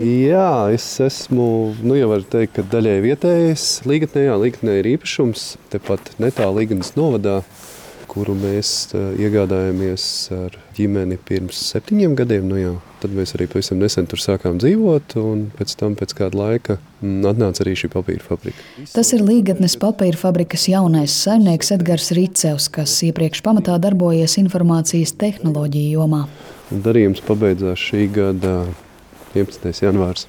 Jā, es esmu, nu jau var teikt, ka daļai vietējais. Līgatnē, jā, līgatnē ir īpašums, tepat netālu Līgatnes novadā, kuru mēs uh, iegādājāmies ar ģimeni pirms septiņiem gadiem. Nu jā, tad mēs arī pavisam nesen tur sākām dzīvot, un pēc tam, pēc kāda laika, mm, atnāca arī šī papīra fabrika. Tas ir Līgatnes papīra fabrikas jaunais saimnieks Edgars Ricevs, kas iepriekš pamatā darbojies informācijas tehnoloģiju jomā. Darījums pabeidzās šī gada 11. janvārs.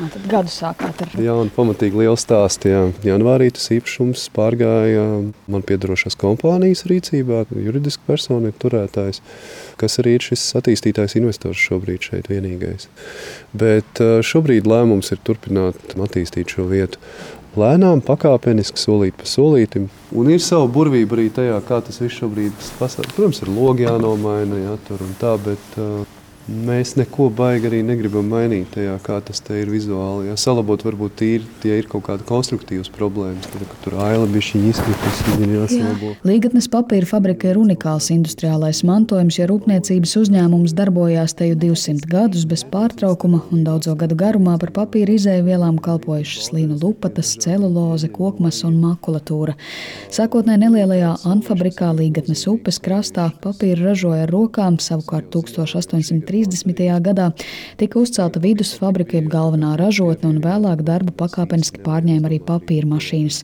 Nā, tad gadu sākāt ar Jā, un pamatīgi liela stāsta. Jā. Janvārī tas īpašums pārgāja man piedarošās kompānijas rīcībā. Juridiski persona ir turētājs, kas arī ir šis attīstītājs investors šobrīd šeit vienīgais. Bet eh, šobrīd lēmums ir turpināt attīstīt šo vietu. Lēnām, pakāpeniski, solīt pa solītam. Un ir sava burvība arī tajā, kā tas viss šobrīd pasaules. Protams, ir logi jānomaina, jā, tur un tā, bet uh, Mēs neko baigi arī negribam mainīt tajā, kā tas ir vizuāli. Ja salabot, varbūt tīri, tie ir kaut kāda konstruktīvas problēmas. Tad, kad tur aila bija izkritus, viņi jāsalabo. Jā. Līgatnes papīra fabrika ir unikāls industriālais mantojums, ja rūpniecības uzņēmums darbojās te jau 200 gadus bez pārtraukuma un daudzo gadu garumā par papīra izēvielām kalpojušas līnu lupatas, celuloze, kokmas un makulatūra. Sākotnē nelielajā anfabrikā Līgatnes upes krastā papīru ražoja ar rokām, savukārt 1800. 30. gadā tika uzcelta vidus fabrika, jeb galvenā ražotne, un vēlāk darbu pakāpeniski pārņēma arī papīra mašīnas.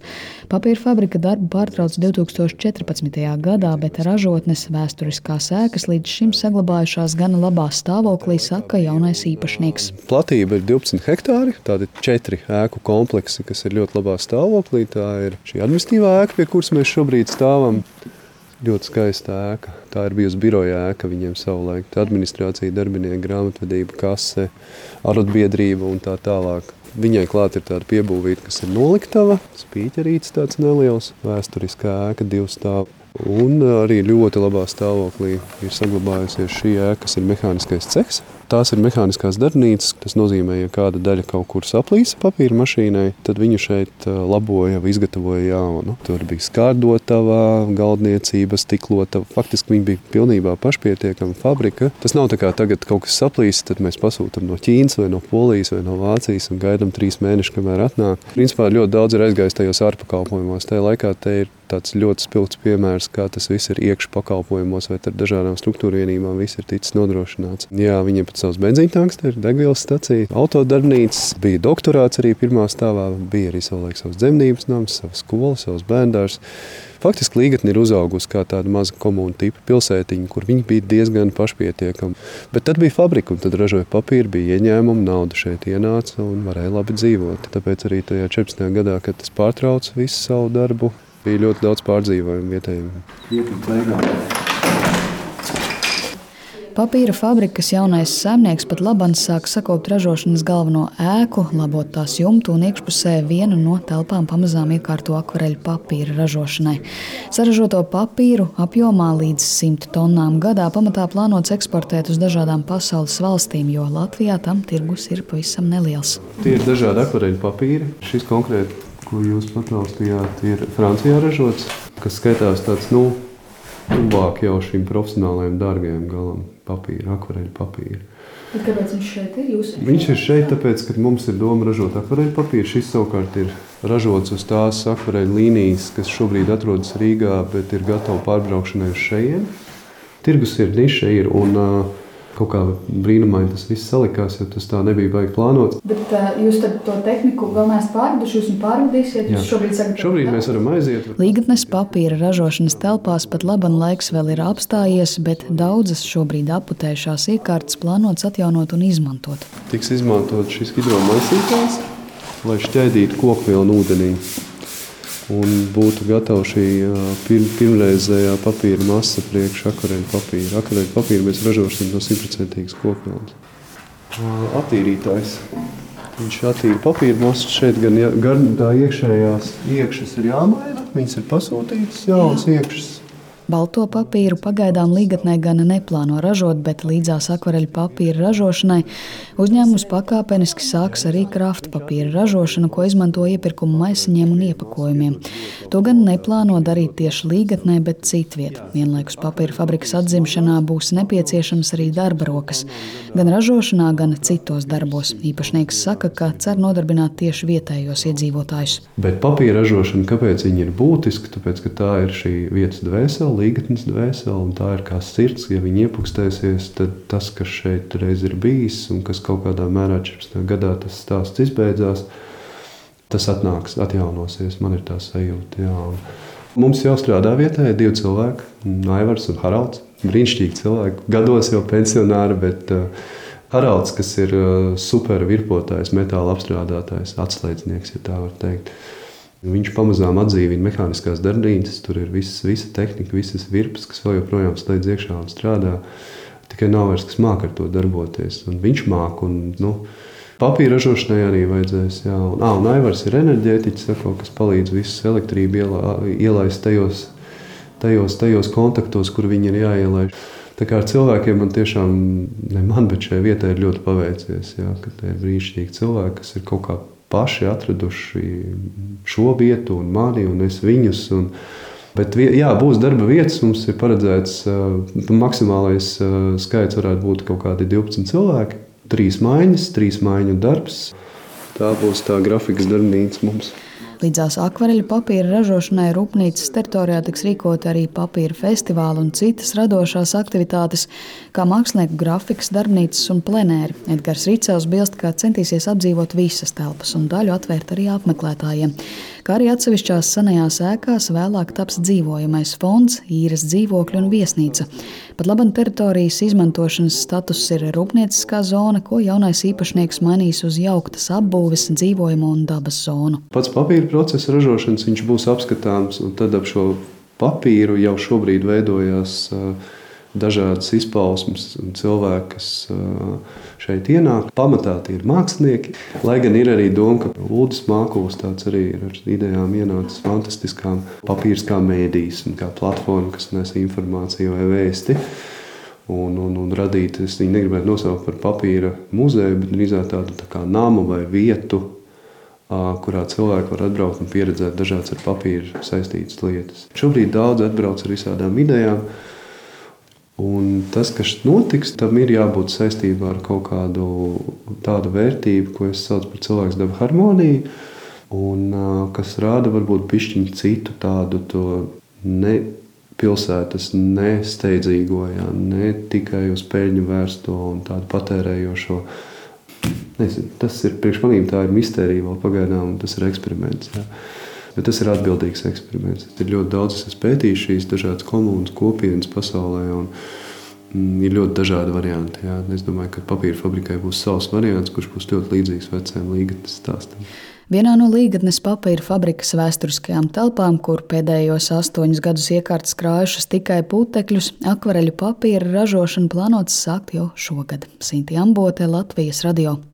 Papīra fabrika darbu pārtrauca 2014. gadā, bet ražotnes vēsturiskās ēkas līdz šim saglabājušās gana labā stāvoklī, saka jaunais īpašnieks. Platība ir 12 hektāri, tādi četri ēku kompleksi, kas ir ļoti labā stāvoklī. Tā ir šī administratīvā ēka, pie kuras mēs šobrīd stāvam. Ļoti skaista ēka. Tā ir bijusi biroja ēka viņiem savulaik. Tā administrācija, darbinieki, grāmatvedība, kase, arotbiedrība un tā tālāk. Viņai klāt ir tāda piebūvēta, kas ir noliktava, spīķerīts tāds neliels, vēsturiskā ēka, divu stāvu. Un arī ļoti labā stāvoklī ir saglabājusies šī ēka, kas ir mehāniskais ceks. Tās ir mehāniskās darbnīcas. Tas nozīmē, ja kāda daļa kaut kur saplīsa papīra mašīnai, tad viņu šeit laboja, izgatavoja jaunu. Tur bija skārdotava, galdniecība, stiklotava. Faktiski viņi bija pilnībā pašpietiekama fabrika. Tas nav tā kā tagad kaut kas saplīsa, tad mēs pasūtām no Ķīnas vai no Polijas vai no Vācijas un gaidām trīs mēnešus, kamēr atnāk. Principā ļoti daudz ir aizgājis tajos ārpakalpojumos. Tajā laikā te ir tāds ļoti spilgts piemērs, kā tas viss ir iekšpakalpojumos vai ar dažādām struktūra vienībām. Viss ir ticis nodrošināts. Jā, viņiem pat savs benzīna tanks, ir degvielas stacija, autodarbnīca, bija doktorāts arī pirmā stāvā, bija arī savulaik savs dzemdības nams, savs skola, savs bērndārs. Faktiski Līgatne ir uzaugusi kā tāda maza komūna tipa pilsētiņa, kur viņi bija diezgan pašpietiekami. Bet tad bija fabrika, un tad ražoja papīru, bija ieņēmumi, nauda šeit ienāca un varēja labi dzīvot. Tāpēc arī tajā 14. gadā, kad tas pārtrauca visu savu darbu, bija ļoti daudz pārdzīvojumu vietējiem. Papīra fabrikas jaunais saimnieks pat labans sāk sakopt ražošanas galveno ēku, labot tās jumtu un iekšpusē vienu no telpām pamazām iekārto akvareļu papīra ražošanai. Saražoto papīru apjomā līdz 100 tonnām gadā pamatā plānots eksportēt uz dažādām pasaules valstīm, jo Latvijā tam tirgus ir pavisam neliels. Tie ir dažādi akvareļu papīri. Šis konkrēti, ko jūs paklausījāt, ir Francijā ražots, kas skaitās tāds, nu, tuvāk jau šim profesionālajiem dārgajam galam papīra, akvareļu papīra. Bet kāpēc viņš šeit ir? Jūs viņš ir šeit, tāpēc, ka mums ir doma ražot akvareļu papīru. Šis savukārt ir ražots uz tās akvareļu līnijas, kas šobrīd atrodas Rīgā, bet ir gatava pārbraukšanai uz šejienes. Tirgus ir niša, ir, un uh, kaut kā brīnumaini tas viss salikās, jo tas tā nebija baigi plānots. Bet uh, jūs to tehniku vēl neesat pārveduši, jūs viņu pārvedīsiet? Jūs šobrīd sagat, šobrīd mēs varam aiziet. Līgatnes papīra ražošanas telpās pat laban laiks vēl ir apstājies, bet daudzas šobrīd aputējušās iekārtas plānotas atjaunot un izmantot. Tiks izmantot šis hidromaisītājs, lai šķaidītu kokvilnu ūdenī un būtu gatava šī pir, pirmreizējā papīra masa priekš akvareļu papīra. Akvareļu papīru mēs ražosim no simtprocentīgas kokvilnas. Attīrītājs. Viņš attīra papīra masu šeit, gan, gan tā iekšējās iekšas ir jāmaina. Viņas ir pasūtītas, jaunas iekšas. Balto papīru pagaidām līgatnē gan neplāno ražot, bet līdzās akvareļu papīra ražošanai uzņēmums pakāpeniski sāks arī krafta papīra ražošanu, ko izmanto iepirkuma maisiņiem un iepakojumiem. To gan neplāno darīt tieši līgatnē, bet citviet. Vienlaikus papīra fabrikas atzimšanā būs nepieciešams arī darba rokas. Gan ražošanā, gan citos darbos. Īpašnieks saka, ka cer nodarbināt tieši vietējos iedzīvotājus. Bet papīra ražošana, kāpēc viņa ir būtiska? Tāpēc, ka tā ir šī vietas dvēsele līgatnes dvēsele, un tā ir kā sirds. Ja viņi iepukstēsies, tad tas, kas šeit reiz ir bijis un kas kaut kādā mērā 14. gadā tas stāsts izbeidzās, tas atnāks, atjaunosies. Man ir tā sajūta. Jā. Mums jau strādā vietējais divi cilvēki, Naivars un Haralds. Brīnišķīgi cilvēki, gados jau pensionāri, bet uh, Haralds, kas ir uh, super virpotājs, metāla apstrādātājs, atslēdznieks, ja tā var teikt. Viņš pamazām atdzīvina mehāniskās darbības, tur ir viss, visa tehnika, visas virpas, kas vēl joprojām slēdz iekšā un strādā. Tikai nav vairs kas māca ar to darboties. Un viņš māca. Nu, Papīra ražošanai arī vajadzēs. Jā, un, à, un Aivars ir enerģētiķis, sako, kas palīdz visu elektrību ielā, ielaist tajos, tajos, tajos kontaktos, kur viņi ir jāielaiž. Tā kā ar cilvēkiem man tiešām, ne man, bet šai vietai ir ļoti paveicies. Jā, ka tie ir brīnišķīgi cilvēki, kas ir kaut kā paši atraduši šo vietu, un mani, un es viņus. Un, Bet, jā, būs darba vietas. Mums ir paredzēts, ka maksimālais skaits varētu būt kaut kādi 12 cilvēki. Trīs maiņas, trīs maiņu darbs. Tā būs tā grafikas darbnīca mums. Līdzās akvareļu papīra ražošanai rūpnīcas teritorijā tiks rīkot arī papīra festivāli un citas radošās aktivitātes, kā mākslinieku grafikas, darbnīcas un plenēri. Edgars Rīcēls bilst, ka centīsies apdzīvot visas telpas un daļu atvērt arī apmeklētājiem kā arī atsevišķās senajās ēkās vēlāk taps dzīvojamais fonds, īres dzīvokļi un viesnīca. Pat laban teritorijas izmantošanas status ir rūpnieciskā zona, ko jaunais īpašnieks mainīs uz jauktas apbūves, dzīvojamo un dabas zonu. Pats papīra procesa ražošanas būs apskatāms, un tad ap šo papīru jau šobrīd veidojās uh, dažādas izpausmes un cilvēki, kas šeit ienāk. Pamatā tie ir mākslinieki. Lai gan ir arī doma, ka Lūdzu Mākos tāds arī ir ar idejām ienācis fantastiskām papīrs kā mēdīs un kā platforma, kas nes informāciju vai vēsti. Un, un, un radīt, es viņu negribētu nosaukt par papīra muzeju, bet drīzāk tādu tā kā namu vai vietu, kurā cilvēki var atbraukt un pieredzēt dažādas ar papīru saistītas lietas. Šobrīd daudz atbrauc ar visādām idejām. Un tas, kas notiks, tam ir jābūt saistībā ar kaut kādu tādu vērtību, ko es saucu par cilvēku dabu harmoniju, un kas rāda varbūt pišķiņu citu tādu ne pilsētas nesteidzīgo, jā, ne tikai uz peļņu vērsto un tādu patērējošo. Nezinu, tas ir priekš manīm tā ir mistērija vēl pagaidām, tas ir eksperiments. Jā. Bet tas ir atbildīgs eksperiments. Ir ļoti daudz, es pētīju šīs dažādas komunas, kopienas pasaulē. Un, mm, ir ļoti dažādi varianti. Jā. Es domāju, ka papīra fabrikai būs savs variants, kurš būs ļoti līdzīgs vecajam līgatnes stāstam. Vienā no līgatnes papīra fabrikas vēsturiskajām telpām, kur pēdējos astoņus gadus iekārtas krājušas tikai putekļus, akvareļu papīra ražošanu plānots sākt jau šogad. Sinti Ambote, Latvijas radio.